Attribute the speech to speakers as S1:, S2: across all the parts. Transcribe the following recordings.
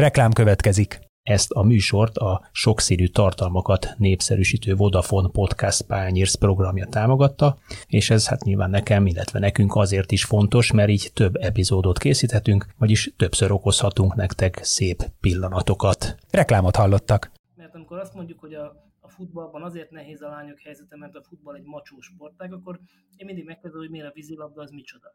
S1: Reklám következik.
S2: Ezt a műsort a sokszínű tartalmakat népszerűsítő Vodafone Podcast Pányérsz programja támogatta, és ez hát nyilván nekem, illetve nekünk azért is fontos, mert így több epizódot készíthetünk, vagyis többször okozhatunk nektek szép pillanatokat.
S1: Reklámot hallottak.
S3: Mert amikor azt mondjuk, hogy a futballban azért nehéz a lányok helyzete, mert a futball egy macsó sportág, akkor én mindig megkérdezem, hogy miért a vízilabda az micsoda.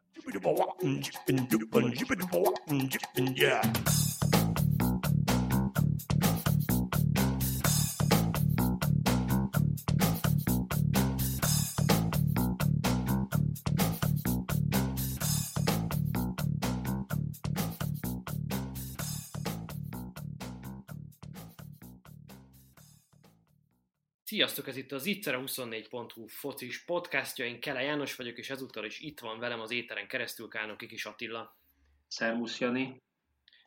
S4: Sziasztok, ez itt az Ittere24.hu focis podcastja, én Kele János vagyok, és ezúttal is itt van velem az éteren keresztül Kánok Kis Attila.
S5: Szervusz Jani.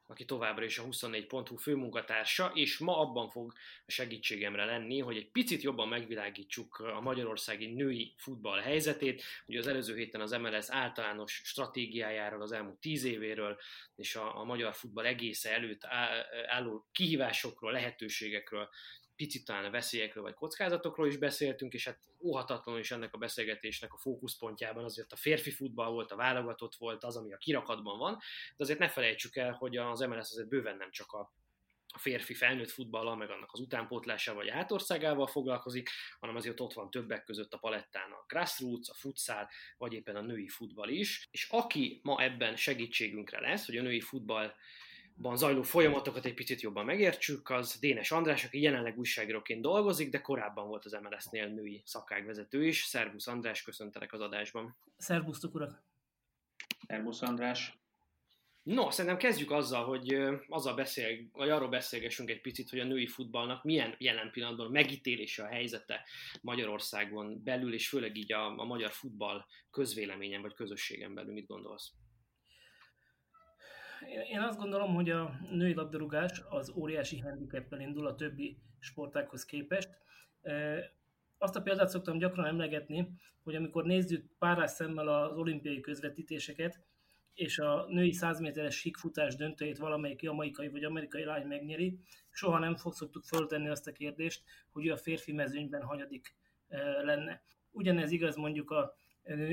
S4: Aki továbbra is a 24.hu főmunkatársa, és ma abban fog a segítségemre lenni, hogy egy picit jobban megvilágítsuk a magyarországi női futball helyzetét. Ugye az előző héten az MLS általános stratégiájáról, az elmúlt tíz évéről, és a, a magyar futball egésze előtt álló kihívásokról, lehetőségekről picit talán a veszélyekről vagy kockázatokról is beszéltünk, és hát óhatatlanul is ennek a beszélgetésnek a fókuszpontjában azért a férfi futball volt, a válogatott volt, az, ami a kirakatban van, de azért ne felejtsük el, hogy az MLS azért bőven nem csak a a férfi felnőtt futballal, meg annak az utánpótlásával vagy hátországával foglalkozik, hanem azért ott van többek között a palettán a grassroots, a futsal, vagy éppen a női futball is. És aki ma ebben segítségünkre lesz, hogy a női futball ban zajló folyamatokat egy picit jobban megértsük, az Dénes András, aki jelenleg újságíróként dolgozik, de korábban volt az MLS-nél női szakágvezető is. Szervusz András, köszöntelek az adásban.
S3: Szervusztok urak!
S5: Szervusz András!
S4: No, szerintem kezdjük azzal, hogy azzal beszél, vagy arról beszélgessünk egy picit, hogy a női futballnak milyen jelen pillanatban a megítélése a helyzete Magyarországon belül, és főleg így a, a magyar futball közvéleményen vagy közösségen belül. Mit gondolsz?
S3: Én azt gondolom, hogy a női labdarúgás az óriási handicappel indul a többi sportákhoz képest. Azt a példát szoktam gyakran emlegetni, hogy amikor nézzük párás szemmel az olimpiai közvetítéseket, és a női 100 méteres síkfutás döntőjét valamelyik jamaikai vagy amerikai lány megnyeri, soha nem fog szoktuk föltenni azt a kérdést, hogy ő a férfi mezőnyben hanyadik lenne. Ugyanez igaz mondjuk a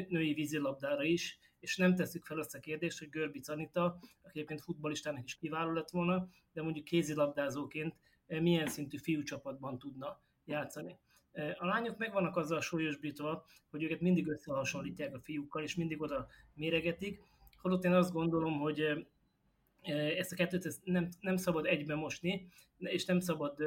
S3: női vízilabdára is, és nem tesszük fel azt a kérdést, hogy Görbic Anita, aki egyébként futballistának is kiváló lett volna, de mondjuk kézilabdázóként eh, milyen szintű fiúcsapatban tudna játszani. Eh, a lányok meg vannak azzal súlyosbítva, hogy őket mindig összehasonlítják a fiúkkal, és mindig oda méregetik, holott én azt gondolom, hogy eh, ezt a kettőt ezt nem, nem szabad egybe mosni, és nem szabad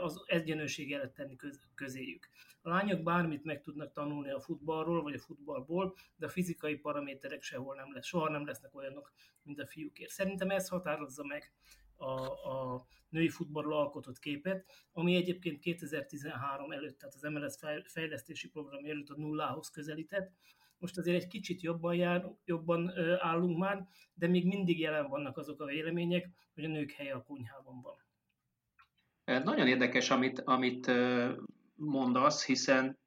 S3: az egyenlőség előtt tenni közéjük. A lányok bármit meg tudnak tanulni a futballról, vagy a futballból, de a fizikai paraméterek sehol nem lesz, soha nem lesznek olyanok, mint a fiúkért. Szerintem ez határozza meg a, a női futballról alkotott képet, ami egyébként 2013 előtt, tehát az MLS fejlesztési program előtt a nullához közelített. Most azért egy kicsit jobban, jár, jobban állunk már, de még mindig jelen vannak azok a vélemények, hogy a nők helye a konyhában van.
S5: Nagyon érdekes, amit, amit mondasz, hiszen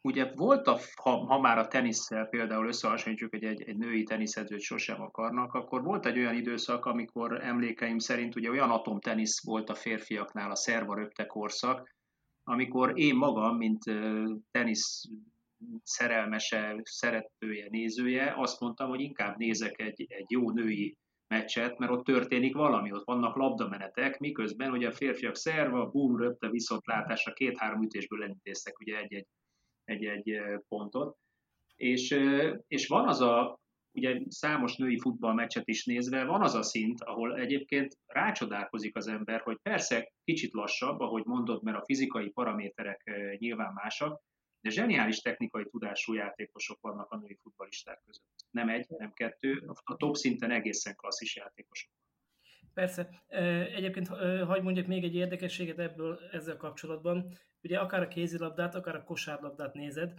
S5: ugye volt, a, ha, ha már a tenisszel például összehasonlítjuk, hogy egy, egy női teniszedzőt sosem akarnak, akkor volt egy olyan időszak, amikor emlékeim szerint ugye olyan atomtenisz volt a férfiaknál, a szerva röpte korszak, amikor én magam, mint tenisz szerelmese, szeretője, nézője, azt mondtam, hogy inkább nézek egy, egy jó női meccset, mert ott történik valami, ott vannak labdamenetek, miközben ugye a férfiak szerva, bum, röpte viszontlátásra két-három ütésből elintéztek ugye egy-egy, egy-egy pontot. És, és van az a, ugye számos női futballmeccset is nézve, van az a szint, ahol egyébként rácsodálkozik az ember, hogy persze kicsit lassabb, ahogy mondod, mert a fizikai paraméterek nyilván másak, de zseniális technikai tudású játékosok vannak a női futballisták között. Nem egy, nem kettő, a top szinten egészen klasszis játékosok.
S3: Persze. Egyébként, hagyd mondjak még egy érdekességet ebből ezzel kapcsolatban. Ugye akár a kézilabdát, akár a kosárlabdát nézed,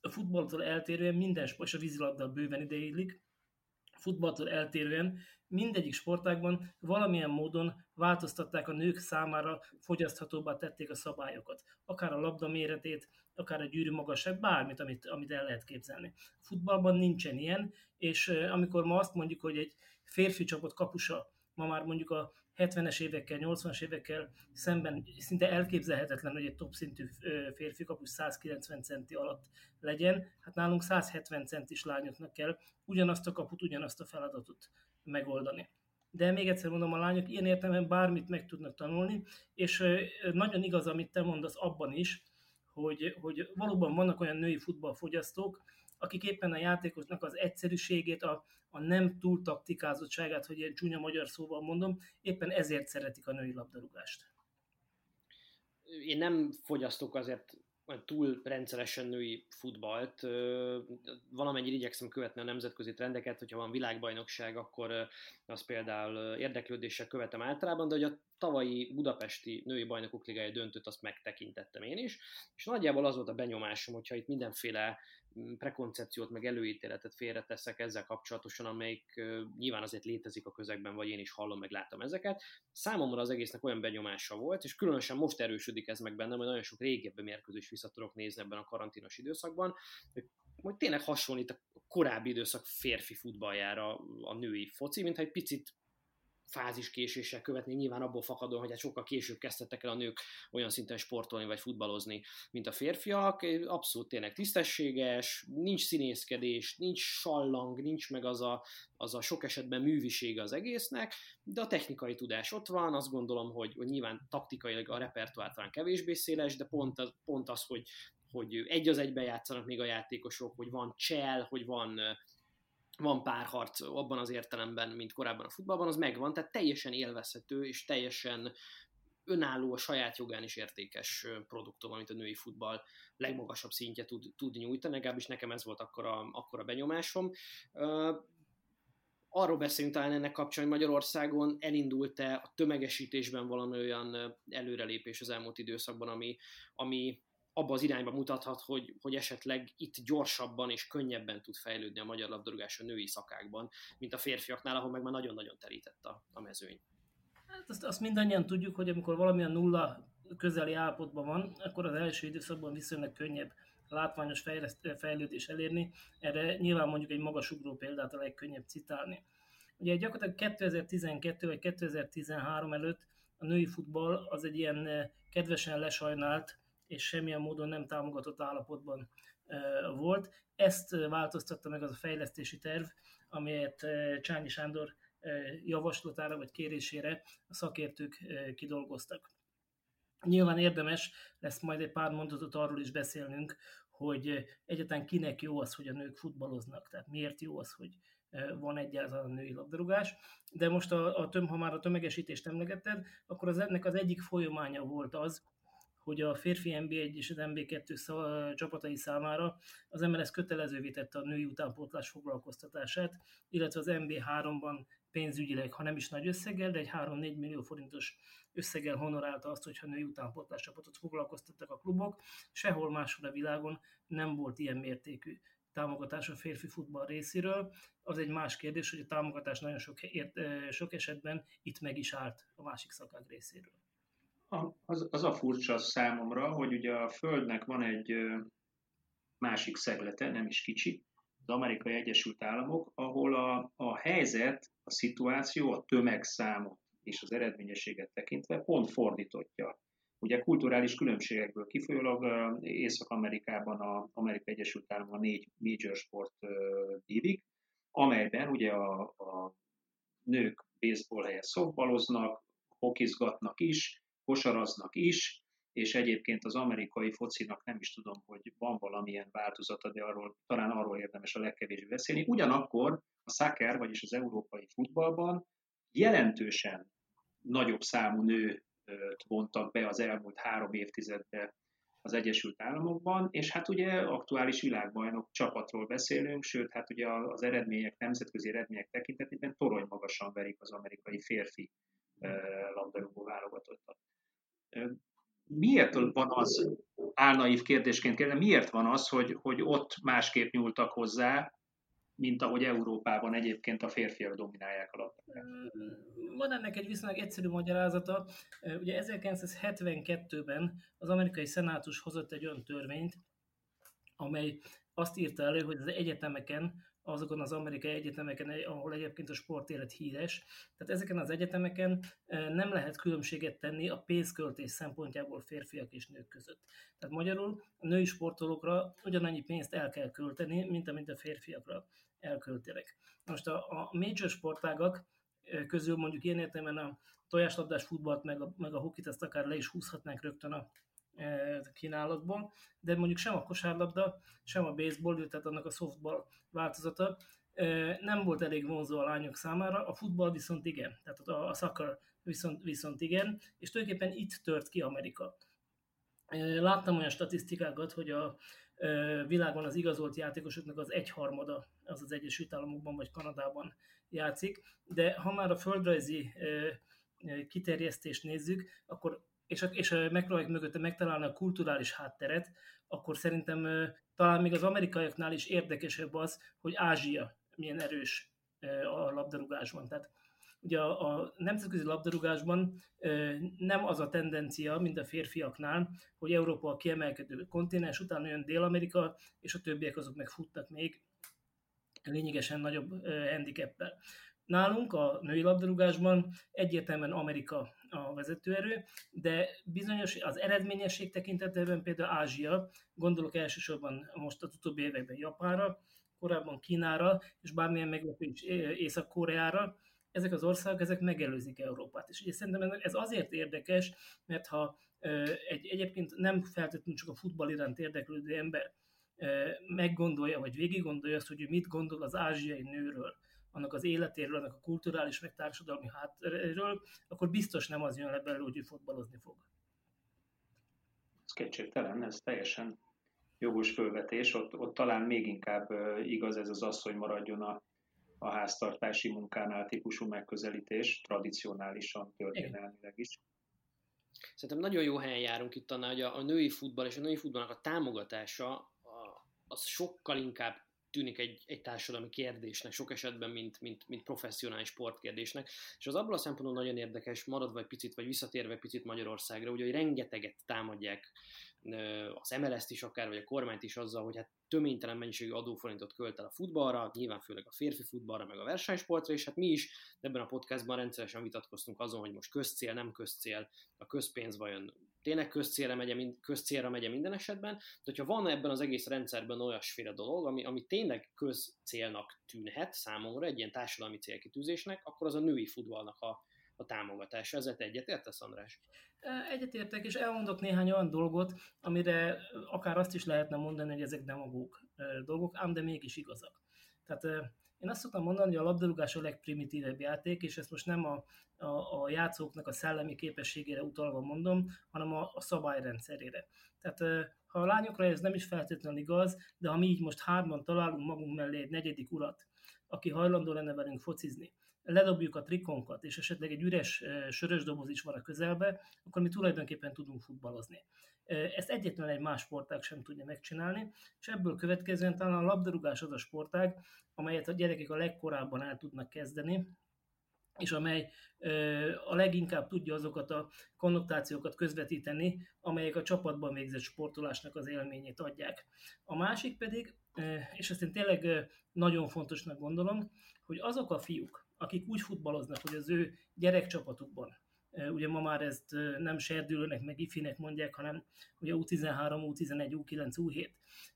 S3: a futballtól eltérően minden sport, és a vízilabda bőven ideillik, futballtól eltérően mindegyik sportágban valamilyen módon változtatták a nők számára, fogyaszthatóbbá tették a szabályokat. Akár a labda méretét, akár a gyűrű magasság, bármit, amit, amit el lehet képzelni. Futballban nincsen ilyen, és amikor ma azt mondjuk, hogy egy férfi csapat kapusa ma már mondjuk a 70-es évekkel, 80-as évekkel szemben szinte elképzelhetetlen, hogy egy top szintű férfi kapus 190 centi alatt legyen. Hát nálunk 170 centis lányoknak kell ugyanazt a kaput, ugyanazt a feladatot megoldani. De még egyszer mondom, a lányok ilyen értelemben bármit meg tudnak tanulni, és nagyon igaz, amit te mondasz abban is, hogy, hogy valóban vannak olyan női futballfogyasztók, akik éppen a játékosnak az egyszerűségét, a, a nem túl taktikázottságát, hogy ilyen csúnya magyar szóval mondom, éppen ezért szeretik a női labdarúgást.
S4: Én nem fogyasztok azért túl rendszeresen női futballt. Valamennyire igyekszem követni a nemzetközi trendeket, hogyha van világbajnokság, akkor az például érdeklődéssel követem általában, de hogy a tavalyi budapesti női bajnokok ligája döntőt azt megtekintettem én is, és nagyjából az volt a benyomásom, hogyha itt mindenféle prekoncepciót, meg előítéletet félreteszek ezzel kapcsolatosan, amelyik nyilván azért létezik a közegben, vagy én is hallom, meg látom ezeket. Számomra az egésznek olyan benyomása volt, és különösen most erősödik ez meg bennem, hogy nagyon sok régebbi mérkőzés vissza tudok nézni ebben a karanténos időszakban, hogy tényleg hasonlít a korábbi időszak férfi futballjára a női foci, mintha egy picit fáziskéséssel követni, nyilván abból fakadóan, hogy hát sokkal később kezdtek el a nők olyan szinten sportolni vagy futballozni, mint a férfiak. Abszolút tényleg tisztességes, nincs színészkedés, nincs sallang, nincs meg az a, az a sok esetben művisége az egésznek, de a technikai tudás ott van, azt gondolom, hogy, hogy nyilván taktikailag a repertoár talán kevésbé széles, de pont az, pont az hogy, hogy egy az egyben játszanak még a játékosok, hogy van csel, hogy van van párharc abban az értelemben, mint korábban a futballban, az megvan, tehát teljesen élvezhető és teljesen önálló a saját jogán is értékes produktum, amit a női futball legmagasabb szintje tud, tud nyújtani, legalábbis nekem ez volt akkor a, akkor a benyomásom. Arról beszélünk talán ennek kapcsán, hogy Magyarországon elindult-e a tömegesítésben valami olyan előrelépés az elmúlt időszakban, ami, ami abba az irányba mutathat, hogy, hogy esetleg itt gyorsabban és könnyebben tud fejlődni a magyar labdarúgás a női szakákban, mint a férfiaknál, ahol meg már nagyon-nagyon terített a, a mezőny.
S3: Hát azt, azt mindannyian tudjuk, hogy amikor valamilyen nulla közeli állapotban van, akkor az első időszakban viszonylag könnyebb látványos fejlődés elérni. Erre nyilván mondjuk egy magasugró példát a legkönnyebb citálni. Ugye gyakorlatilag 2012 vagy 2013 előtt a női futball az egy ilyen eh, kedvesen lesajnált, és semmilyen módon nem támogatott állapotban volt. Ezt változtatta meg az a fejlesztési terv, amelyet Csányi Sándor javaslatára vagy kérésére a szakértők kidolgoztak. Nyilván érdemes lesz majd egy pár mondatot arról is beszélnünk, hogy egyáltalán kinek jó az, hogy a nők futballoznak, tehát miért jó az, hogy van egyáltalán női labdarúgás. De most a, a töm, ha már a tömegesítést emlegetted, akkor az ennek az egyik folyamánya volt az, hogy a férfi NB1 és az NB2 csapatai számára az MLS kötelezővé tette a női utánpótlás foglalkoztatását, illetve az NB3-ban pénzügyileg, ha nem is nagy összeggel, de egy 3-4 millió forintos összeggel honorálta azt, hogyha női utánpótlás csapatot foglalkoztattak a klubok. Sehol máshol a világon nem volt ilyen mértékű támogatás a férfi futball részéről. Az egy más kérdés, hogy a támogatás nagyon sok, ért, sok esetben itt meg is állt a másik szakák részéről
S5: az, az a furcsa számomra, hogy ugye a Földnek van egy másik szeglete, nem is kicsi, az Amerikai Egyesült Államok, ahol a, a helyzet, a szituáció, a tömegszámot és az eredményességet tekintve pont fordítottja. Ugye kulturális különbségekből kifolyólag Észak-Amerikában az Amerikai Egyesült Államok a négy major sport dívik, amelyben ugye a, a nők baseball helyett szoftballoznak, hokizgatnak is, kosaraznak is, és egyébként az amerikai focinak nem is tudom, hogy van valamilyen változata, de arról, talán arról érdemes a legkevésbé beszélni. Ugyanakkor a soccer, vagyis az európai futballban jelentősen nagyobb számú nőt vontak be az elmúlt három évtizedben az Egyesült Államokban, és hát ugye aktuális világbajnok csapatról beszélünk, sőt, hát ugye az eredmények, nemzetközi eredmények tekintetében torony magasan verik az amerikai férfi labdarúgó válogatottat. Miért van az, álnaív kérdésként kérdezem, miért van az, hogy, hogy ott másképp nyúltak hozzá, mint ahogy Európában egyébként a férfiak dominálják a labdarúgást?
S3: Van ennek egy viszonylag egyszerű magyarázata. Ugye 1972-ben az amerikai szenátus hozott egy olyan törvényt, amely azt írta elő, hogy az egyetemeken azokon az amerikai egyetemeken, ahol egyébként a sportélet híres. Tehát ezeken az egyetemeken nem lehet különbséget tenni a pénzköltés szempontjából férfiak és nők között. Tehát magyarul a női sportolókra ugyanannyi pénzt el kell költeni, mint amit a férfiakra elköltenek. Most a, a major sportágak közül mondjuk ilyen értelemben a tojáslabdás futballt, meg a, meg a hokit, ezt akár le is húzhatnánk rögtön a kínálatból, de mondjuk sem a kosárlabda, sem a baseball, tehát annak a softball változata nem volt elég vonzó a lányok számára, a futball viszont igen, tehát a, a soccer viszont, viszont igen, és tulajdonképpen itt tört ki Amerika. Láttam olyan statisztikákat, hogy a világon az igazolt játékosoknak az egyharmada az az Egyesült Államokban vagy Kanadában játszik, de ha már a földrajzi kiterjesztést nézzük, akkor és, és megpróbáljuk mögötte megtalálni a kulturális hátteret, akkor szerintem talán még az amerikaiaknál is érdekesebb az, hogy Ázsia milyen erős a labdarúgásban. Tehát ugye a, a nemzetközi labdarúgásban nem az a tendencia, mint a férfiaknál, hogy Európa a kiemelkedő kontinens, utána jön Dél-Amerika, és a többiek azok meg futnak még lényegesen nagyobb handicappel. Nálunk a női labdarúgásban egyértelműen Amerika a vezetőerő, de bizonyos az eredményesség tekintetében például Ázsia, gondolok elsősorban most a utóbbi években Japánra, korábban Kínára, és bármilyen meglepés Észak-Koreára, ezek az országok ezek megelőzik Európát. És ugye szerintem ez azért érdekes, mert ha egy egyébként nem feltétlenül csak a futball iránt érdeklődő ember meggondolja, vagy végig gondolja azt, hogy ő mit gondol az ázsiai nőről, annak az életéről, annak a kulturális, meg társadalmi háttéről, akkor biztos nem az jön le belőle, hogy ő fotbalozni fog.
S5: Ez kétségtelen, ez teljesen jogos fölvetés. Ott, ott talán még inkább igaz ez az az, hogy maradjon a, a háztartási munkánál típusú megközelítés, tradicionálisan, történelmileg is.
S4: Szerintem nagyon jó helyen járunk itt annál, hogy a, a női futball és a női futballnak a támogatása a, az sokkal inkább tűnik egy, egy társadalmi kérdésnek sok esetben, mint, mint, mint professzionális sportkérdésnek. És az abból a szempontból nagyon érdekes, maradva egy picit, vagy visszatérve picit Magyarországra, ugye, hogy rengeteget támadják az MLS-t is akár, vagy a kormányt is azzal, hogy hát töménytelen mennyiségű adóforintot költ el a futballra, nyilván főleg a férfi futballra, meg a versenysportra, és hát mi is ebben a podcastban rendszeresen vitatkoztunk azon, hogy most közcél, nem közcél, a közpénz vajon tényleg közcélra megye, közcélra megye minden esetben, de hogyha van ebben az egész rendszerben olyasféle dolog, ami, ami tényleg közcélnak tűnhet számomra, egy ilyen társadalmi célkitűzésnek, akkor az a női futballnak a, a támogatása. Ezzel egyetértesz, András?
S3: Egyetértek, és elmondok néhány olyan dolgot, amire akár azt is lehetne mondani, hogy ezek demagóg dolgok, ám de mégis igazak. Tehát én azt szoktam mondani, hogy a labdarúgás a legprimitívebb játék, és ezt most nem a, a, a játszóknak a szellemi képességére utalva mondom, hanem a, a szabályrendszerére. Tehát ha a lányokra ez nem is feltétlenül igaz, de ha mi így most hárman találunk magunk mellé egy negyedik urat, aki hajlandó lenne velünk focizni, ledobjuk a trikonkat, és esetleg egy üres sörös doboz is van a közelbe, akkor mi tulajdonképpen tudunk futballozni. Ezt egyetlen egy más sportág sem tudja megcsinálni, és ebből következően talán a labdarúgás az a sportág, amelyet a gyerekek a legkorábban el tudnak kezdeni, és amely a leginkább tudja azokat a konnotációkat közvetíteni, amelyek a csapatban végzett sportolásnak az élményét adják. A másik pedig, és ezt én tényleg nagyon fontosnak gondolom, hogy azok a fiúk, akik úgy futballoznak, hogy az ő gyerekcsapatukban ugye ma már ezt nem serdülőnek, meg ifinek mondják, hanem ugye U13, U11, U9, U7.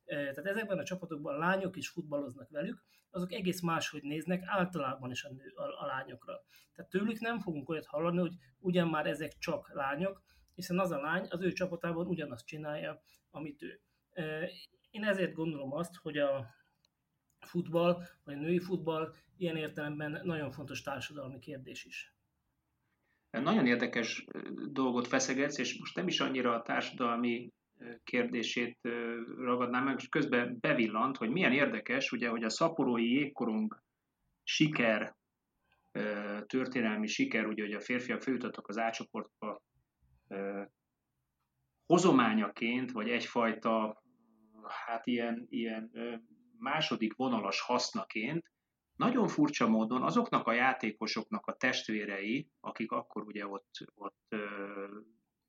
S3: Tehát ezekben a csapatokban a lányok is futballoznak velük, azok egész máshogy néznek általában is a, nő, a, a lányokra. Tehát tőlük nem fogunk olyat hallani, hogy ugyan már ezek csak lányok, hiszen az a lány az ő csapatában ugyanazt csinálja, amit ő. Én ezért gondolom azt, hogy a futball, vagy a női futball ilyen értelemben nagyon fontos társadalmi kérdés is.
S5: Nagyon érdekes dolgot feszegetsz, és most nem is annyira a társadalmi kérdését ragadnám meg, és közben bevillant, hogy milyen érdekes, ugye, hogy a szaporói jégkorong siker, történelmi siker, ugye, hogy a férfiak feljutottak az átcsoportba hozományaként, vagy egyfajta hát ilyen, ilyen második vonalas hasznaként nagyon furcsa módon azoknak a játékosoknak a testvérei, akik akkor ugye ott, ott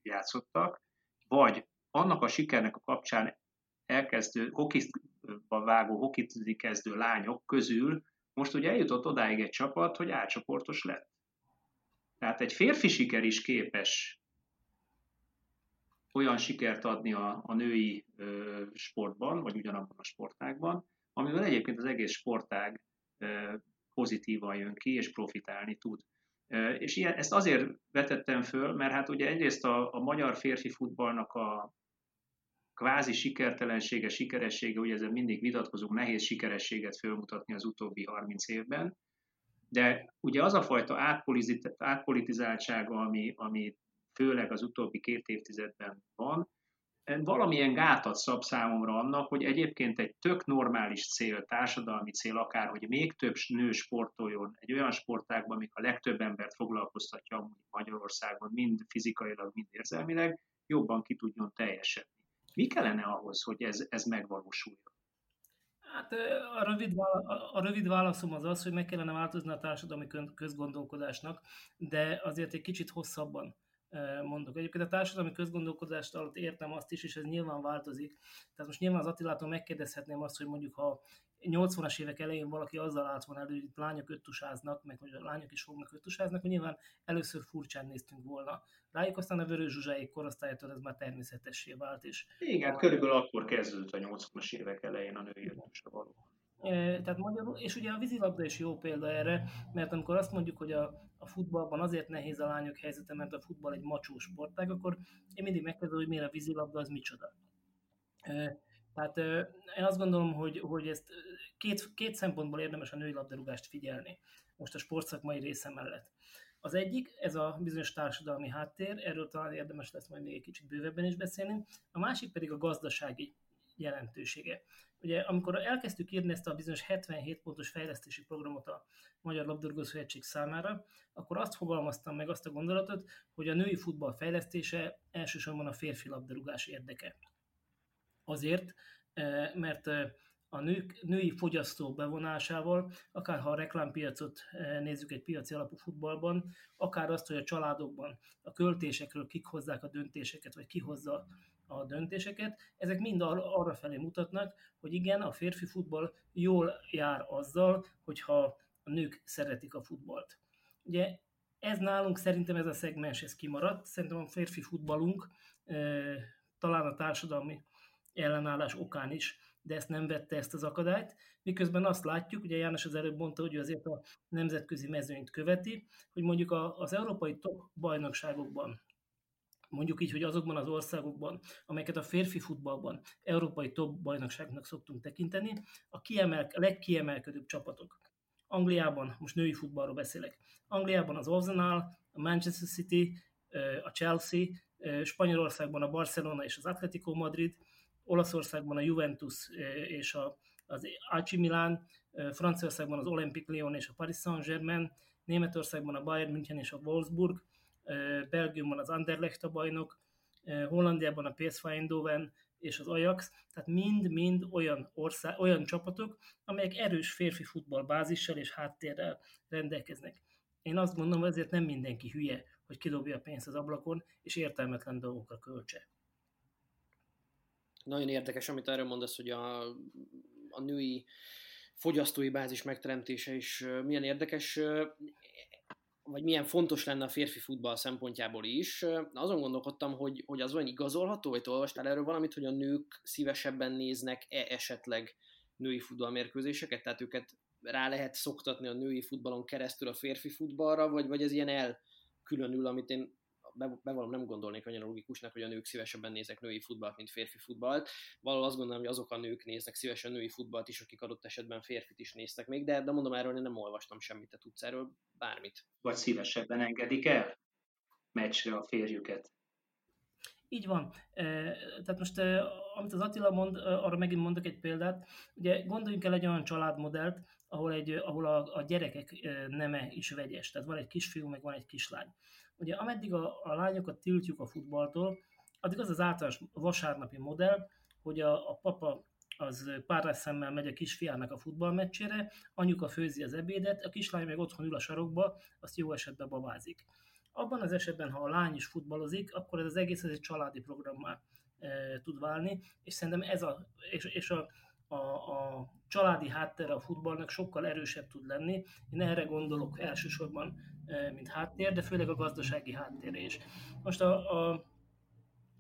S5: játszottak, vagy annak a sikernek a kapcsán elkezdő, hokizba vágó, hokizni kezdő lányok közül most ugye eljutott odáig egy csapat, hogy átcsoportos lett. Tehát egy férfi siker is képes olyan sikert adni a, a női ö, sportban, vagy ugyanabban a sportágban, amivel egyébként az egész sportág pozitívan jön ki, és profitálni tud. És ilyen, ezt azért vetettem föl, mert hát ugye egyrészt a, a magyar férfi futballnak a kvázi sikertelensége, sikeressége, ugye ezzel mindig vitatkozunk, nehéz sikerességet fölmutatni az utóbbi 30 évben, de ugye az a fajta átpolitizáltsága, ami, ami főleg az utóbbi két évtizedben van, valamilyen gátat szab számomra annak, hogy egyébként egy tök normális cél, társadalmi cél akár, hogy még több nő sportoljon egy olyan sportágban, amik a legtöbb embert foglalkoztatja Magyarországon, mind fizikailag, mind érzelmileg, jobban ki tudjon teljesedni. Mi kellene ahhoz, hogy ez, ez megvalósuljon?
S3: Hát a rövid, a rövid válaszom az az, hogy meg kellene változni a társadalmi közgondolkodásnak, de azért egy kicsit hosszabban mondok. Egyébként a társadalmi közgondolkodást alatt értem azt is, és ez nyilván változik. Tehát most nyilván az Attilától megkérdezhetném azt, hogy mondjuk ha 80-as évek elején valaki azzal állt volna elő, hogy itt lányok öttusáznak, meg hogy a lányok is fognak öttusáznak, hogy nyilván először furcsán néztünk volna. Rájuk aztán a Vörös Zsuzsáik korosztálytól ez már természetessé vált. És
S5: Igen, körülbelül akkor kezdődött a 80-as évek elején a női öttusa való.
S3: Tehát magyarul, és ugye a vízilabda is jó példa erre, mert amikor azt mondjuk, hogy a, a futballban azért nehéz a lányok helyzete, mert a futball egy macsó sportág, akkor én mindig megkérdezem, hogy miért a vízilabda az micsoda. Tehát én azt gondolom, hogy, hogy ezt két, két szempontból érdemes a női labdarúgást figyelni, most a sportszakmai része mellett. Az egyik, ez a bizonyos társadalmi háttér, erről talán érdemes lesz majd még egy kicsit bővebben is beszélni, a másik pedig a gazdasági jelentősége. Ugye amikor elkezdtük írni ezt a bizonyos 77 pontos fejlesztési programot a Magyar Labdarúgó Szövetség számára, akkor azt fogalmaztam meg azt a gondolatot, hogy a női futball fejlesztése elsősorban a férfi labdarúgás érdeke. Azért, eh, mert eh, a nők, női fogyasztó bevonásával, akár ha a reklámpiacot eh, nézzük egy piaci alapú futballban, akár azt, hogy a családokban a költésekről kik hozzák a döntéseket, vagy ki hozza a döntéseket, ezek mind arra felé mutatnak, hogy igen, a férfi futball jól jár azzal, hogyha a nők szeretik a futballt. Ugye ez nálunk szerintem ez a szegmens ez kimaradt, szerintem a férfi futballunk talán a társadalmi ellenállás okán is, de ezt nem vette ezt az akadályt, miközben azt látjuk, ugye János az előbb mondta, hogy azért a nemzetközi mezőnyt követi, hogy mondjuk az európai top bajnokságokban mondjuk így, hogy azokban az országokban, amelyeket a férfi futballban európai top bajnokságnak szoktunk tekinteni, a, kiemel, legkiemelkedőbb csapatok. Angliában, most női futballról beszélek, Angliában az Arsenal, a Manchester City, a Chelsea, Spanyolországban a Barcelona és az Atletico Madrid, Olaszországban a Juventus és a, az AC Milan, Franciaországban az Olympique Lyon és a Paris Saint-Germain, Németországban a Bayern München és a Wolfsburg, Belgiumban az Anderlecht a bajnok, Hollandiában a PSV Eindhoven és az Ajax, tehát mind-mind olyan, ország, olyan csapatok, amelyek erős férfi futball bázissal és háttérrel rendelkeznek. Én azt gondolom, ezért nem mindenki hülye, hogy kidobja a pénzt az ablakon, és értelmetlen dolgokra költse.
S4: Nagyon érdekes, amit erről mondasz, hogy a, a női fogyasztói bázis megteremtése is milyen érdekes vagy milyen fontos lenne a férfi futball szempontjából is. Azon gondolkodtam, hogy, hogy az olyan igazolható, te olvastál erről valamit, hogy a nők szívesebben néznek-e esetleg női futballmérkőzéseket, tehát őket rá lehet szoktatni a női futballon keresztül a férfi futballra, vagy, vagy ez ilyen elkülönül, amit én bevallom nem gondolnék annyira logikusnak, hogy a nők szívesebben néznek női futballt, mint férfi futballt. Valahol azt gondolom, hogy azok a nők néznek szívesen női futballt is, akik adott esetben férfit is néztek még, de, de mondom erről, én nem olvastam semmit, te tudsz erről bármit.
S5: Vagy szívesebben engedik el meccsre a férjüket.
S3: Így van. Tehát most, amit az Attila mond, arra megint mondok egy példát. Ugye gondoljunk el egy olyan családmodellt, ahol, egy, ahol a, a gyerekek neme is vegyes. Tehát van egy kisfiú, meg van egy kislány. Ugye ameddig a, a lányokat tiltjuk a futballtól, addig az az általános vasárnapi modell, hogy a, a papa az pár szemmel megy a kisfiának a futballmeccsére, anyuka főzi az ebédet, a kislány meg otthon ül a sarokba, azt jó esetben babázik. Abban az esetben, ha a lány is futballozik, akkor ez az egész ez egy családi programmal tud válni, és szerintem ez a, és, és a, a, a családi háttere a futballnak sokkal erősebb tud lenni. Én erre gondolok elsősorban, mint háttér, de főleg a gazdasági háttér is. Most a, a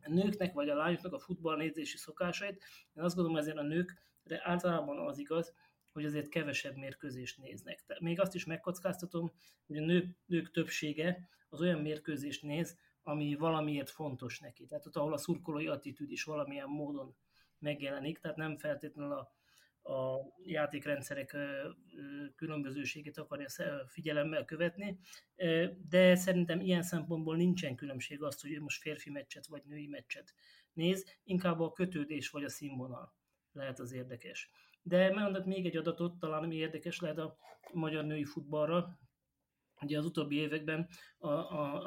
S3: nőknek vagy a lányoknak a futballnézési szokásait, én azt gondolom ezért a nőkre általában az igaz, hogy azért kevesebb mérkőzést néznek. Tehát még azt is megkockáztatom, hogy a nők, nők többsége az olyan mérkőzést néz, ami valamiért fontos neki. Tehát ott, ahol a szurkolói attitűd is valamilyen módon megjelenik, tehát nem feltétlenül a, a játékrendszerek különbözőségét akarja figyelemmel követni, de szerintem ilyen szempontból nincsen különbség azt, hogy most férfi meccset vagy női meccset néz, inkább a kötődés vagy a színvonal lehet az érdekes. De mondok még egy adatot, talán ami érdekes lehet a magyar női futballra, Ugye az utóbbi években a,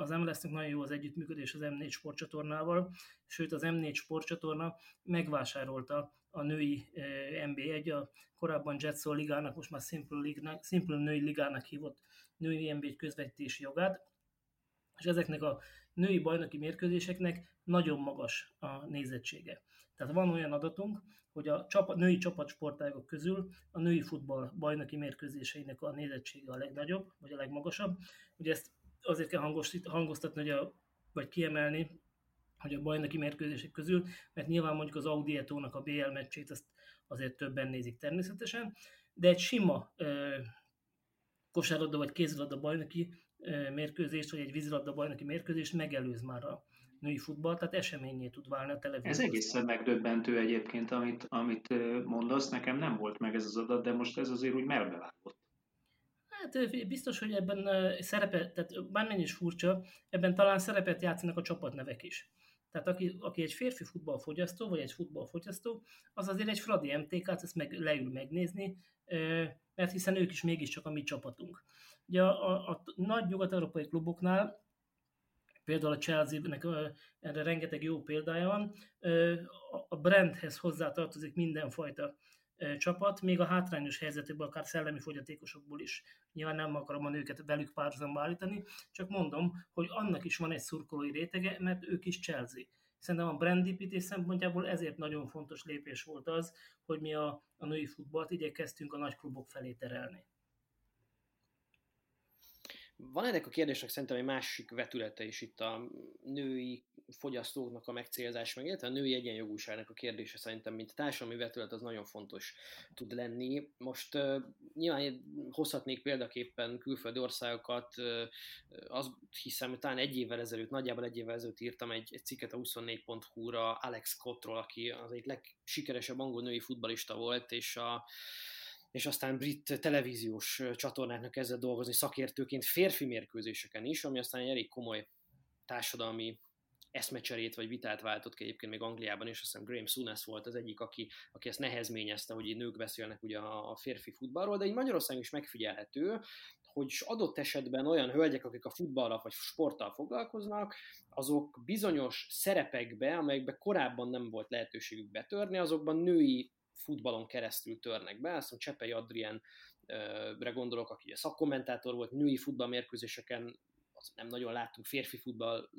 S3: az MLS-nek nagyon jó az együttműködés az M4 sportcsatornával, sőt az M4 sportcsatorna megvásárolta a női e, NB1, a korábban Jetson ligának, most már Simple, League-nak, Simple női ligának hívott női NB1 közvetítési jogát, és ezeknek a női bajnoki mérkőzéseknek nagyon magas a nézettsége. Tehát van olyan adatunk, hogy a csapat, női csapatsportágok közül a női futball bajnoki mérkőzéseinek a nézettsége a legnagyobb, vagy a legmagasabb. Ugye ezt azért kell hangoztatni, hogy a, vagy kiemelni, hogy a bajnoki mérkőzések közül, mert nyilván mondjuk az Audi Etónak a BL meccsét azt azért többen nézik természetesen, de egy sima ö, kosárlabda vagy kézilabda bajnoki ö, mérkőzést, vagy egy vízilabda bajnoki mérkőzést megelőz már a női futball, tehát eseményé tud válni a televízió.
S5: Ez egészen megdöbbentő egyébként, amit, amit mondasz, nekem nem volt meg ez az adat, de most ez azért úgy melbevágott.
S3: Hát biztos, hogy ebben szerepet, tehát bármennyi is furcsa, ebben talán szerepet játszanak a csapatnevek is. Tehát aki, aki egy férfi futballfogyasztó, vagy egy futballfogyasztó, az azért egy Fradi MTK-t, ezt meg, leül megnézni, mert hiszen ők is mégiscsak a mi csapatunk. Ugye a, a, a nagy nyugat-európai kluboknál Például a Chelsea-nek erre rengeteg jó példája van. A brandhez hozzátartozik mindenfajta csapat, még a hátrányos helyzetükben, akár szellemi fogyatékosokból is. Nyilván nem akarom a nőket velük párhuzamba állítani, csak mondom, hogy annak is van egy szurkolói rétege, mert ők is Chelsea. Szerintem a brandépítés szempontjából ezért nagyon fontos lépés volt az, hogy mi a, a női futballt igyekeztünk a nagy klubok felé terelni.
S4: Van ennek a kérdésnek szerintem egy másik vetülete is itt a női fogyasztóknak a megcélzás, meg illetve a női egyenjogúságnak a kérdése szerintem, mint társadalmi vetület, az nagyon fontos tud lenni. Most uh, nyilván hozhatnék példaképpen külföldi országokat, uh, azt hiszem, hogy talán egy évvel ezelőtt, nagyjából egy évvel ezelőtt írtam egy, egy cikket a 24.hu-ra Alex Scottról, aki az egyik legsikeresebb angol női futbalista volt, és a és aztán brit televíziós csatornáknak kezdett dolgozni szakértőként férfi mérkőzéseken is, ami aztán egy elég komoly társadalmi eszmecserét vagy vitát váltott ki egyébként még Angliában, és azt hiszem Graham Sunes volt az egyik, aki, aki ezt nehezményezte, hogy így nők beszélnek ugye a férfi futballról, de így Magyarországon is megfigyelhető, hogy adott esetben olyan hölgyek, akik a futballal vagy sporttal foglalkoznak, azok bizonyos szerepekbe, amelyekbe korábban nem volt lehetőségük betörni, azokban női futballon keresztül törnek be. Azt mondom, Csepei Adrienre gondolok, aki a szakkommentátor volt, női futballmérkőzéseken nem nagyon láttunk férfi futballt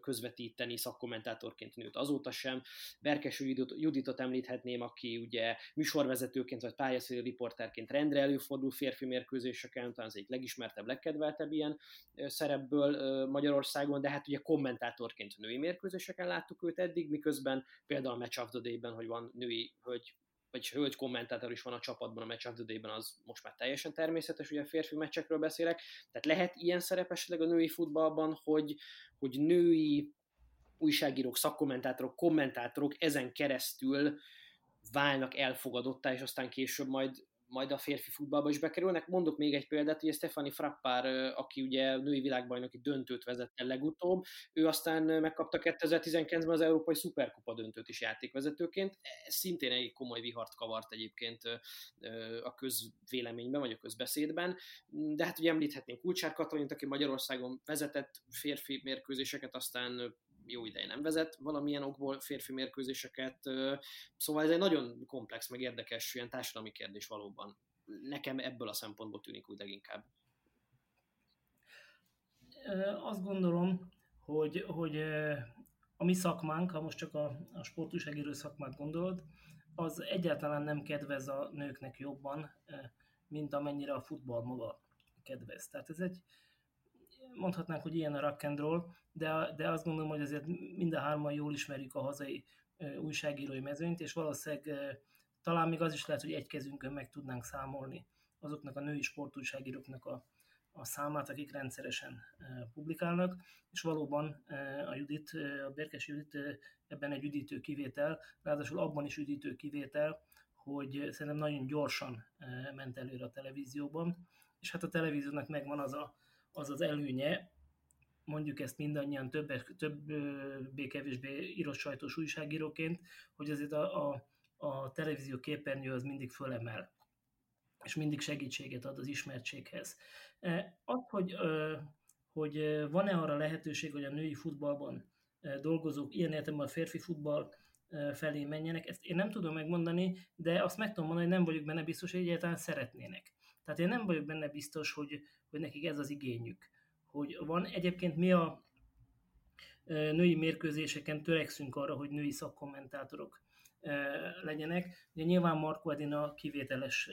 S4: közvetíteni szakkommentátorként nőt azóta sem. Berkes Juditot említhetném, aki ugye műsorvezetőként vagy pályaszéli riporterként rendre előfordul férfi mérkőzéseken, talán az egyik legismertebb, legkedveltebb ilyen szerepből Magyarországon, de hát ugye kommentátorként női mérkőzéseken láttuk őt eddig, miközben például a Match of the Day-ben, hogy van női hölgy vagy hölgy kommentátor is van a csapatban a Match of the Day-ben, az most már teljesen természetes, ugye a férfi meccsekről beszélek. Tehát lehet ilyen szerep esetleg a női futballban, hogy, hogy női újságírók, szakkommentátorok, kommentátorok ezen keresztül válnak elfogadottá, és aztán később majd majd a férfi futballba is bekerülnek. Mondok még egy példát, hogy Stefani Frappár, aki ugye női világbajnoki döntőt vezette legutóbb, ő aztán megkapta 2019-ben az Európai Szuperkupa döntőt is játékvezetőként. Ez szintén egy komoly vihart kavart egyébként a közvéleményben, vagy a közbeszédben. De hát ugye említhetnénk Kulcsár Katalint, aki Magyarországon vezetett férfi mérkőzéseket, aztán jó ideje nem vezet valamilyen okból férfi mérkőzéseket, szóval ez egy nagyon komplex, meg érdekes ilyen társadalmi kérdés valóban. Nekem ebből a szempontból tűnik úgy leginkább.
S3: Azt gondolom, hogy, hogy a mi szakmánk, ha most csak a, a sportúságíró szakmát gondolod, az egyáltalán nem kedvez a nőknek jobban, mint amennyire a futball maga kedvez. Tehát ez egy, mondhatnánk, hogy ilyen a rock and roll, de, de azt gondolom, hogy azért mind a hárman jól ismerjük a hazai újságírói mezőnyt, és valószínűleg talán még az is lehet, hogy egy kezünkön meg tudnánk számolni azoknak a női sportújságíróknak a, a számát, akik rendszeresen publikálnak, és valóban a Judit, a Berkes Judit ebben egy üdítő kivétel, ráadásul abban is üdítő kivétel, hogy szerintem nagyon gyorsan ment előre a televízióban, és hát a televíziónak megvan az a, az, az előnye, mondjuk ezt mindannyian többé, többé-kevésbé írott sajtós újságíróként, hogy azért a, a, a televízió képernyő az mindig fölemel, és mindig segítséget ad az ismertséghez. Az, hogy, hogy van-e arra lehetőség, hogy a női futballban dolgozók ilyen értelemben a férfi futball felé menjenek, ezt én nem tudom megmondani, de azt meg tudom mondani, hogy nem vagyok benne biztos, hogy egyáltalán szeretnének. Tehát én nem vagyok benne biztos, hogy, hogy nekik ez az igényük. Hogy van egyébként mi a női mérkőzéseken törekszünk arra, hogy női szakkommentátorok legyenek. Ugye nyilván Marko Edina kivételes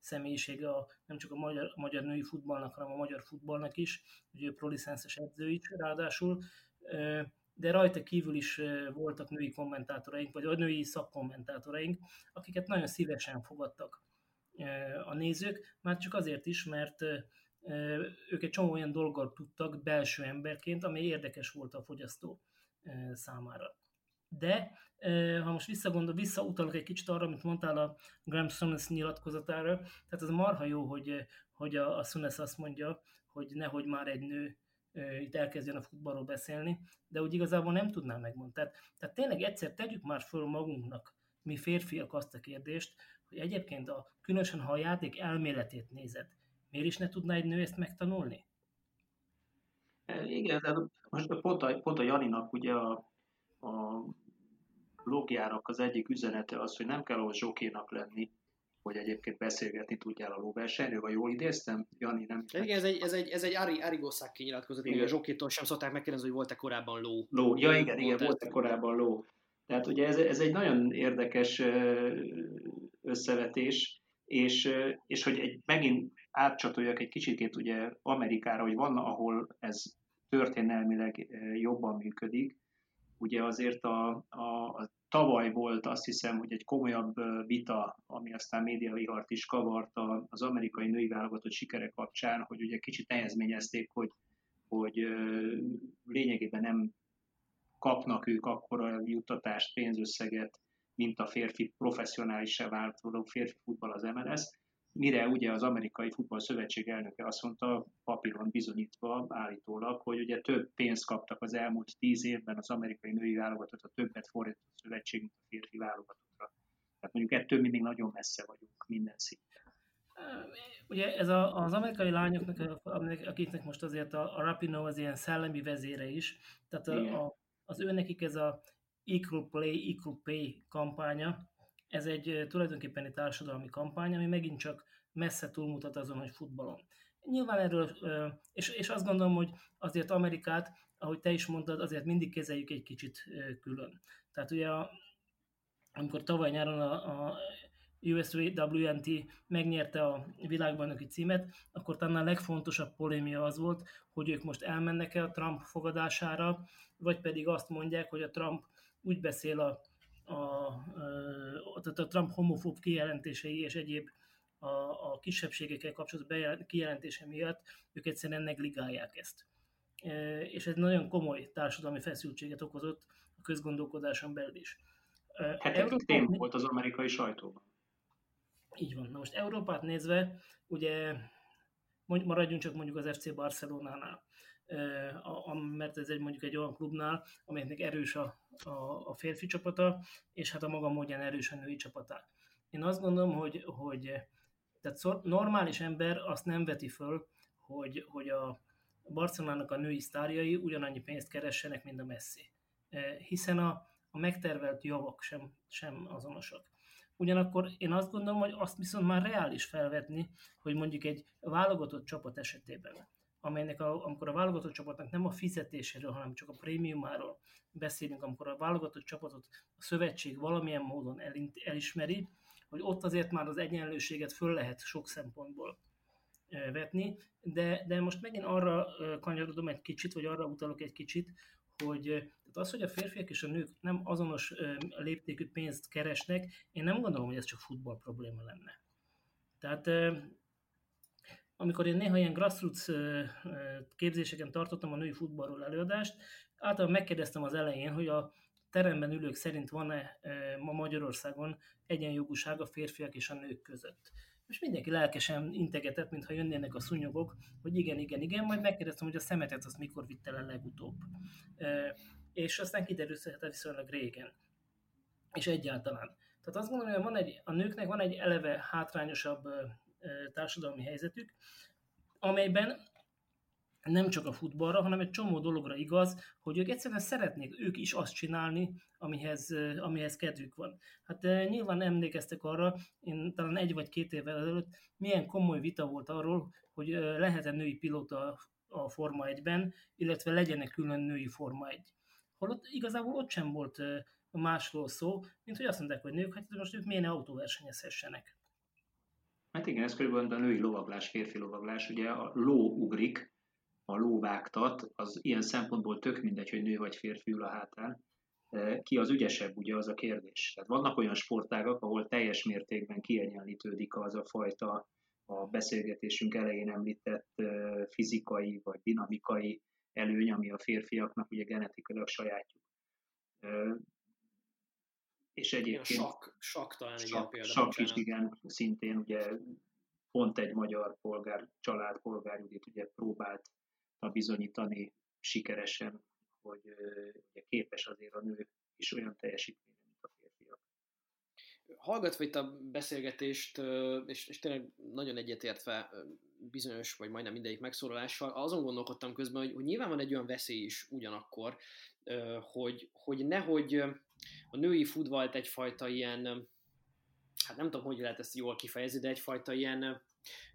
S3: személyisége a, nem csak a magyar, magyar női futballnak, hanem a magyar futballnak is, ugye ő prolicenszes edző is ráadásul, de rajta kívül is voltak női kommentátoraink, vagy a női szakkommentátoraink, akiket nagyon szívesen fogadtak a nézők, már csak azért is, mert ők egy csomó olyan dolgot tudtak belső emberként, ami érdekes volt a fogyasztó számára. De ha most visszagondol, visszautalok egy kicsit arra, amit mondtál a Graham Souness nyilatkozatára, tehát ez marha jó, hogy, hogy a, a Souness azt mondja, hogy nehogy már egy nő itt elkezdjen a futballról beszélni, de úgy igazából nem tudnám megmondani. Tehát, tehát tényleg egyszer tegyük már föl magunknak, mi férfiak azt a kérdést, hogy egyébként a, különösen ha a játék elméletét nézed, miért is ne tudná egy nő ezt megtanulni?
S5: Igen, de most pont a, pont a Janinak ugye a, a blogjának az egyik üzenete az, hogy nem kell ahhoz zsokénak lenni, hogy egyébként beszélgetni tudjál a lóversenyről, vagy jól idéztem? Jani, nem?
S4: Igen, ez egy, ez egy, ez egy Ari, Ari Gosszák kinyilatkozat, hogy a Zsokitól sem szokták megkérdezni, hogy volt-e korábban ló.
S5: Ló, ja igen, igen, volt-e korábban ló. Tehát ugye ez, ez egy nagyon érdekes összevetés, és, és hogy egy, megint átcsatoljak egy kicsikét ugye Amerikára, hogy van, ahol ez történelmileg jobban működik, ugye azért a, a, a tavaly volt azt hiszem, hogy egy komolyabb vita, ami aztán médiavihart is kavart az amerikai női válogatott sikere kapcsán, hogy ugye kicsit nehezményezték, hogy, hogy lényegében nem kapnak ők akkora juttatást, pénzösszeget, mint a férfi professzionálisra változó férfi futball az MLS, mire ugye az amerikai futball szövetség elnöke azt mondta, papíron bizonyítva állítólag, hogy ugye több pénzt kaptak az elmúlt tíz évben az amerikai női válogatott, a többet fordított a szövetség, mint a férfi válogatottra. Tehát mondjuk ettől mi még nagyon messze vagyunk minden szinten.
S3: Ugye ez a, az amerikai lányoknak, akiknek most azért a, a Rapino az ilyen szellemi vezére is, tehát a, a, az ő nekik ez a Equal Play, Equal Pay kampánya, ez egy tulajdonképpen egy társadalmi kampány, ami megint csak messze túlmutat azon, hogy futballon. Nyilván erről, és, és azt gondolom, hogy azért Amerikát, ahogy te is mondtad, azért mindig kezeljük egy kicsit külön. Tehát ugye, a, amikor tavaly nyáron a, a USWNT megnyerte a világbajnoki címet, akkor talán a legfontosabb polémia az volt, hogy ők most elmennek-e a Trump fogadására, vagy pedig azt mondják, hogy a Trump úgy beszél a a, a, a Trump homofób kijelentései és egyéb a, a kisebbségekkel kapcsolatos kijelentése miatt ők egyszerűen negligálják ezt. És ez nagyon komoly társadalmi feszültséget okozott a közgondolkodáson belül is.
S5: Hetekig tém volt az amerikai sajtóban.
S3: Így van. Na most Európát nézve, ugye maradjunk csak mondjuk az FC Barcelonánál mert ez egy mondjuk egy olyan klubnál, amelynek erős a, a, a férfi csapata, és hát a maga módján erős a női csapata. Én azt gondolom, hogy, hogy tehát normális ember azt nem veti föl, hogy, hogy a Barcelonának a női sztárjai ugyanannyi pénzt keressenek, mint a Messi. Hiszen a, a megtervelt javak sem, sem azonosak. Ugyanakkor én azt gondolom, hogy azt viszont már reális felvetni, hogy mondjuk egy válogatott csapat esetében amelynek a, amikor a válogatott csapatnak nem a fizetéséről, hanem csak a prémiumáról beszélünk, amikor a válogatott csapatot a szövetség valamilyen módon elismeri, hogy ott azért már az egyenlőséget föl lehet sok szempontból vetni, de, de most megint arra kanyarodom egy kicsit, vagy arra utalok egy kicsit, hogy tehát az, hogy a férfiak és a nők nem azonos léptékű pénzt keresnek, én nem gondolom, hogy ez csak futball probléma lenne. Tehát amikor én néha ilyen grassroots képzéseken tartottam a női futballról előadást, általában megkérdeztem az elején, hogy a teremben ülők szerint van-e ma Magyarországon egyenjogúság a férfiak és a nők között. És mindenki lelkesen integetett, mintha jönnének a szúnyogok, hogy igen, igen, igen, majd megkérdeztem, hogy a szemetet azt mikor vitte el legutóbb. És aztán kiderült, hogy hát viszonylag régen. És egyáltalán. Tehát azt gondolom, hogy van egy, a nőknek van egy eleve hátrányosabb társadalmi helyzetük, amelyben nem csak a futballra, hanem egy csomó dologra igaz, hogy ők egyszerűen szeretnék ők is azt csinálni, amihez, amihez kedvük van. Hát nyilván emlékeztek arra, én talán egy vagy két évvel ezelőtt milyen komoly vita volt arról, hogy lehet-e női pilóta a Forma 1-ben, illetve legyenek külön női Forma 1. Holott igazából ott sem volt másról szó, mint hogy azt mondták, hogy nők, hát most ők miért ne autóversenyezhessenek.
S5: Hát igen, ez körülbelül a női lovaglás, férfi lovaglás. Ugye a ló ugrik, a ló vágtat, az ilyen szempontból tök mindegy, hogy nő vagy férfi ül a hátán. Ki az ügyesebb, ugye az a kérdés. Tehát vannak olyan sportágak, ahol teljes mértékben kiegyenlítődik az a fajta a beszélgetésünk elején említett fizikai vagy dinamikai előny, ami a férfiaknak ugye genetikailag sajátjuk.
S4: És egyébként... Sakk, sakk talán egy
S5: sakk, példa. Sakk is, igen, szintén ugye pont egy magyar polgár, család polgár Judit ugye próbált bizonyítani sikeresen, hogy ugye képes azért a nő is olyan teljesítményre, mint a férfiak.
S4: Hallgatva itt a beszélgetést, és, és tényleg nagyon egyetértve bizonyos, vagy majdnem mindegyik megszólalással, azon gondolkodtam közben, hogy, hogy nyilván van egy olyan veszély is ugyanakkor, hogy, hogy nehogy a női futballt egyfajta ilyen, hát nem tudom, hogy lehet ezt jól kifejezni, de egyfajta ilyen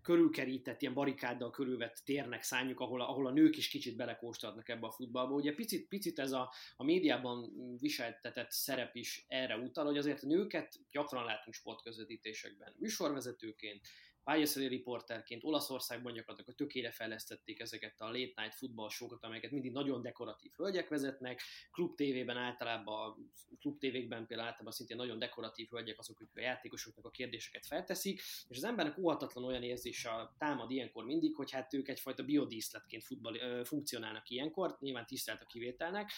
S4: körülkerített, ilyen barikáddal körülvett térnek szánjuk, ahol ahol a nők is kicsit belekóstolnak ebbe a futballba. Ugye picit, picit ez a, a médiában viseltetett szerep is erre utal, hogy azért a nőket gyakran látunk sportközvetítésekben, műsorvezetőként, pályaszeli riporterként Olaszországban gyakorlatilag tökére fejlesztették ezeket a late night futball showokat, amelyeket mindig nagyon dekoratív hölgyek vezetnek, klub tévében általában, klub tévékben például általában szintén nagyon dekoratív hölgyek azok, akik a játékosoknak a kérdéseket felteszik, és az embernek óhatatlan olyan érzése támad ilyenkor mindig, hogy hát ők egyfajta biodíszletként futball, funkcionálnak ilyenkor, nyilván tisztelt a kivételnek,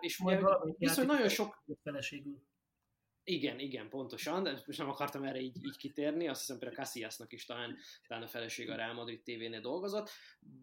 S4: és ugye viszont nagyon sok...
S3: Feleségül.
S4: Igen, igen, pontosan, de most nem akartam erre így, így kitérni, azt hiszem például Casillasnak is talán, talán a feleség a Real Madrid tévénél dolgozott,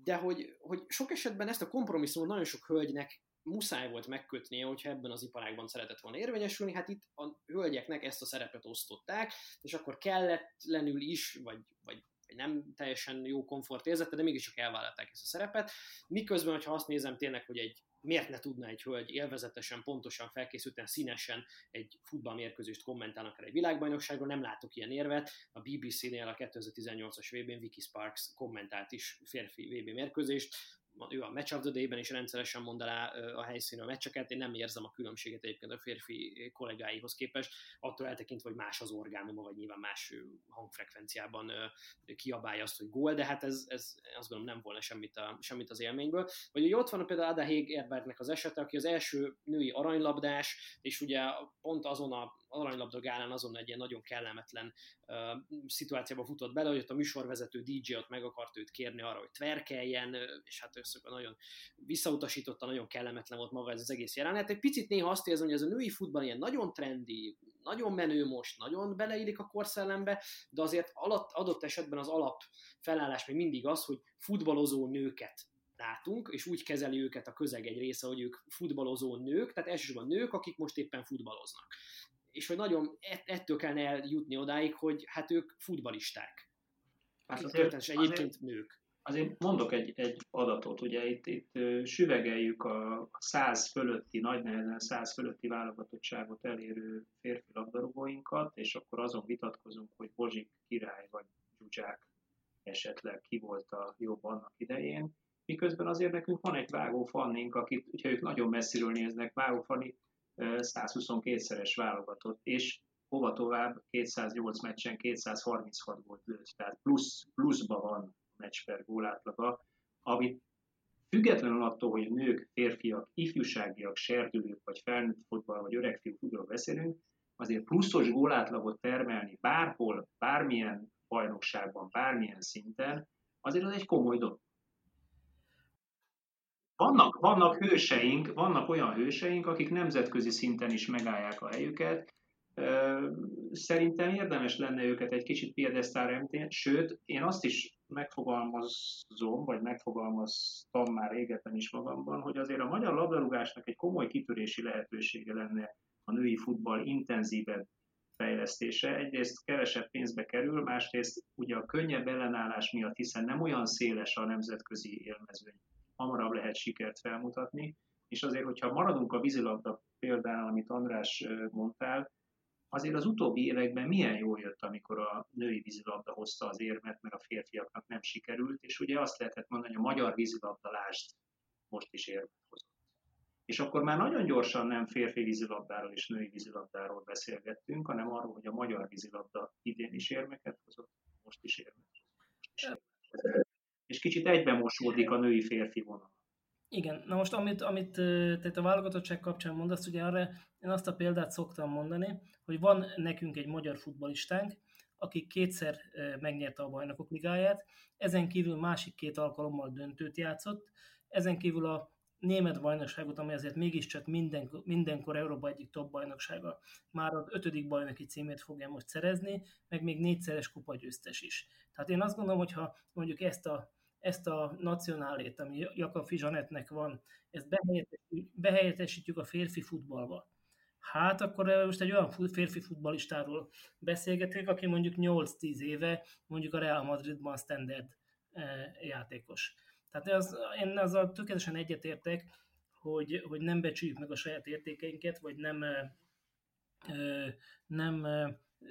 S4: de hogy, hogy sok esetben ezt a kompromisszumot nagyon sok hölgynek muszáj volt megkötnie, hogyha ebben az iparágban szeretett volna érvényesülni, hát itt a hölgyeknek ezt a szerepet osztották, és akkor kelletlenül is, vagy, vagy nem teljesen jó komfort érzete, de mégiscsak elvállalták ezt a szerepet. Miközben, hogyha azt nézem tényleg, hogy egy miért ne tudna egy hölgy élvezetesen, pontosan felkészülten, színesen egy futballmérkőzést kommentálnak el egy világbajnokságról, nem látok ilyen érvet. A BBC-nél a 2018-as VB-n Vicky Sparks kommentált is férfi VB mérkőzést, ő a Match of the Day-ben is rendszeresen mond el a helyszínen a meccseket, én nem érzem a különbséget egyébként a férfi kollégáihoz képest, attól eltekintve, hogy más az orgánuma, vagy nyilván más hangfrekvenciában kiabálja azt, hogy gól, de hát ez, ez azt gondolom nem volna semmit, a, semmit az élményből. Vagy ugye ott van például Ada Hegerbergnek az esete, aki az első női aranylabdás, és ugye pont azon a aranylabda gálán azon egy ilyen nagyon kellemetlen uh, szituációba futott bele, hogy ott a műsorvezető DJ ott meg akart őt kérni arra, hogy tverkeljen, és hát összök nagyon visszautasította, nagyon kellemetlen volt maga ez az egész jelenet. Egy picit néha azt érzem, hogy ez a női futball ilyen nagyon trendi, nagyon menő most, nagyon beleillik a korszellembe, de azért alatt, adott esetben az alap felállás még mindig az, hogy futballozó nőket látunk, és úgy kezeli őket a közeg egy része, hogy ők futballozó nők, tehát elsősorban nők, akik most éppen futballoznak és hogy nagyon ettől kellene eljutni odáig, hogy hát ők futbalisták. Hát azért, egyébként azért, nők.
S5: Azért mondok egy, egy adatot, ugye itt, itt süvegeljük a száz fölötti, nagy nehezen száz fölötti válogatottságot elérő férfi labdarúgóinkat, és akkor azon vitatkozunk, hogy Bozsik király vagy Zsuzsák esetleg ki volt a jobb annak idején, miközben azért nekünk van egy Vágó Fannénk, akit, hogyha ők nagyon messziről néznek, Vágó Fanni 122-szeres válogatott, és hova tovább 208 meccsen 236 volt lőtt, tehát plusz, pluszba van a meccs per gólátlaga, amit függetlenül attól, hogy nők, férfiak, ifjúságiak, serdülők, vagy felnőtt futball, vagy öreg futball beszélünk, azért pluszos gólátlagot termelni bárhol, bármilyen bajnokságban, bármilyen szinten, azért az egy komoly dolog. Vannak, vannak hőseink, vannak olyan hőseink, akik nemzetközi szinten is megállják a helyüket. Szerintem érdemes lenne őket egy kicsit piedesztára említeni, sőt, én azt is megfogalmazom, vagy megfogalmaztam már régebben is magamban, hogy azért a magyar labdarúgásnak egy komoly kitörési lehetősége lenne a női futball intenzívebb fejlesztése. Egyrészt kevesebb pénzbe kerül, másrészt ugye a könnyebb ellenállás miatt, hiszen nem olyan széles a nemzetközi élmezőny, hamarabb lehet sikert felmutatni, és azért, hogyha maradunk a vízilabda példánál, amit András mondtál, azért az utóbbi években milyen jól jött, amikor a női vízilabda hozta az érmet, mert a férfiaknak nem sikerült, és ugye azt lehetett mondani, hogy a magyar vízilabda lásd, most is érmet hozott. És akkor már nagyon gyorsan nem férfi vízilabdáról és női vízilabdáról beszélgettünk, hanem arról, hogy a magyar vízilabda idén is érmeket hozott, most is érmet hozott. És kicsit egybemosódik a női-férfi vonal.
S3: Igen, na most amit, amit tehát a válogatottság kapcsán mondasz, ugye arra én azt a példát szoktam mondani, hogy van nekünk egy magyar futbalistánk, aki kétszer megnyerte a bajnokok ligáját, ezen kívül másik két alkalommal döntőt játszott, ezen kívül a német bajnokságot, ami azért mégiscsak minden, mindenkor Európa egyik top bajnoksága, már az ötödik bajnoki címét fogja most szerezni, meg még négyszeres kupagyőztes is. Tehát én azt gondolom, hogy ha mondjuk ezt a ezt a nacionálét, ami Jakafi Zsanetnek van, ezt behelyettesítjük a férfi futballba. Hát akkor most egy olyan férfi futballistáról beszélgetünk, aki mondjuk 8-10 éve mondjuk a Real Madridban standard játékos. Tehát az, én azzal tökéletesen egyetértek, hogy, hogy nem becsüljük meg a saját értékeinket, vagy nem, nem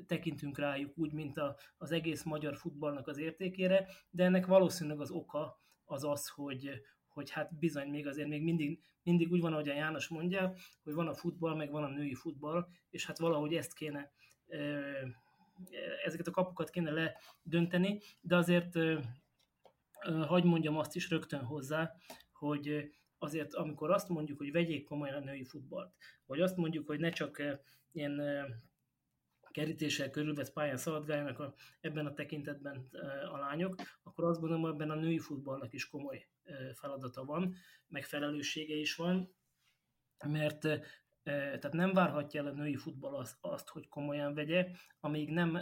S3: tekintünk rájuk úgy, mint a, az egész magyar futballnak az értékére, de ennek valószínűleg az oka az az, hogy, hogy hát bizony még azért még mindig, mindig úgy van, ahogy a János mondja, hogy van a futball, meg van a női futball, és hát valahogy ezt kéne ezeket a kapukat kéne ledönteni, de azért hagyd mondjam azt is rögtön hozzá, hogy azért amikor azt mondjuk, hogy vegyék komolyan a női futballt, vagy azt mondjuk, hogy ne csak ilyen kerítéssel körülvett pályán szaladgáljanak a, ebben a tekintetben a lányok, akkor azt gondolom, ebben a női futballnak is komoly feladata van, meg felelőssége is van, mert tehát nem várhatja el a női futball azt, azt, hogy komolyan vegye, amíg nem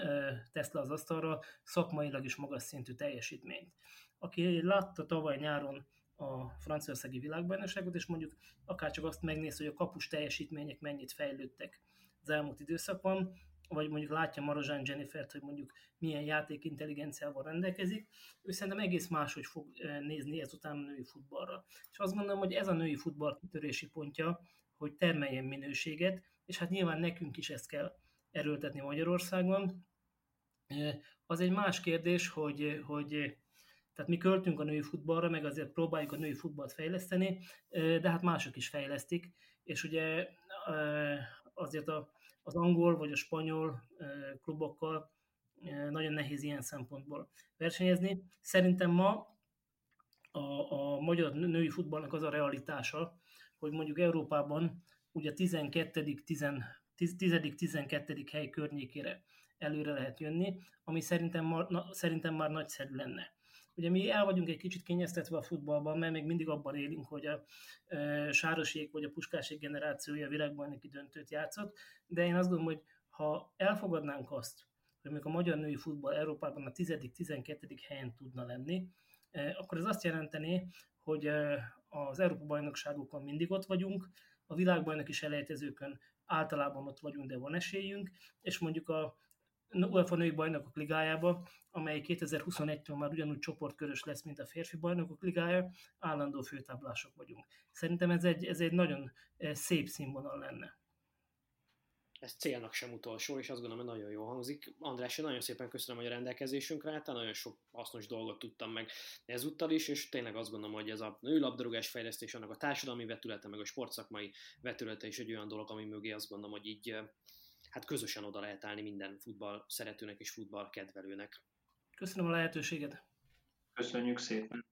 S3: tesz le az asztalra szakmailag is magas szintű teljesítményt. Aki látta tavaly nyáron a franciaországi világbajnokságot, és mondjuk akár csak azt megnéz, hogy a kapus teljesítmények mennyit fejlődtek az elmúlt időszakban, vagy mondjuk látja Marozsán Jennifert, hogy mondjuk milyen játékintelligenciával rendelkezik, ő szerintem egész máshogy fog nézni ezután a női futballra. És azt gondolom, hogy ez a női futball kitörési pontja, hogy termeljen minőséget, és hát nyilván nekünk is ezt kell erőltetni Magyarországon. Az egy más kérdés, hogy, hogy tehát mi költünk a női futballra, meg azért próbáljuk a női futballt fejleszteni, de hát mások is fejlesztik, és ugye azért a, az angol vagy a spanyol klubokkal nagyon nehéz ilyen szempontból versenyezni. Szerintem ma a, a magyar női futballnak az a realitása, hogy mondjuk Európában ugye 12. 10, 12. hely környékére előre lehet jönni, ami szerintem, ma, na, szerintem már nagyszerű lenne. Ugye mi el vagyunk egy kicsit kényeztetve a futballban, mert még mindig abban élünk, hogy a Sárosék vagy a Puskásék generációja világbajnoki döntőt játszott, de én azt gondolom, hogy ha elfogadnánk azt, hogy még a magyar női futball Európában a 10.-12. helyen tudna lenni, akkor ez azt jelenteni, hogy az Európa bajnokságokon mindig ott vagyunk, a világbajnoki selejtezőkön általában ott vagyunk, de van esélyünk, és mondjuk a UEFA női bajnokok ligájába, amely 2021-től már ugyanúgy csoportkörös lesz, mint a férfi bajnokok ligája, állandó főtáblások vagyunk. Szerintem ez egy, ez egy nagyon eh, szép színvonal lenne.
S4: ez célnak sem utolsó, és azt gondolom, hogy nagyon jó hangzik. András, én nagyon szépen köszönöm, hogy a rendelkezésünkre álltál, nagyon sok hasznos dolgot tudtam meg ezúttal is, és tényleg azt gondolom, hogy ez a nőlabdarúgás fejlesztés, annak a társadalmi vetülete, meg a sportszakmai vetülete is egy olyan dolog, ami mögé azt gondolom, hogy így hát közösen oda lehet állni minden futball szeretőnek és futball kedvelőnek.
S3: Köszönöm a lehetőséget.
S5: Köszönjük szépen.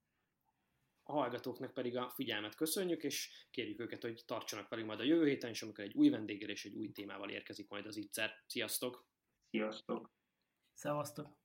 S4: A hallgatóknak pedig a figyelmet köszönjük, és kérjük őket, hogy tartsanak velünk majd a jövő héten is, amikor egy új vendéggel és egy új témával érkezik majd az ígyszer. Sziasztok!
S5: Sziasztok!
S3: Szevasztok!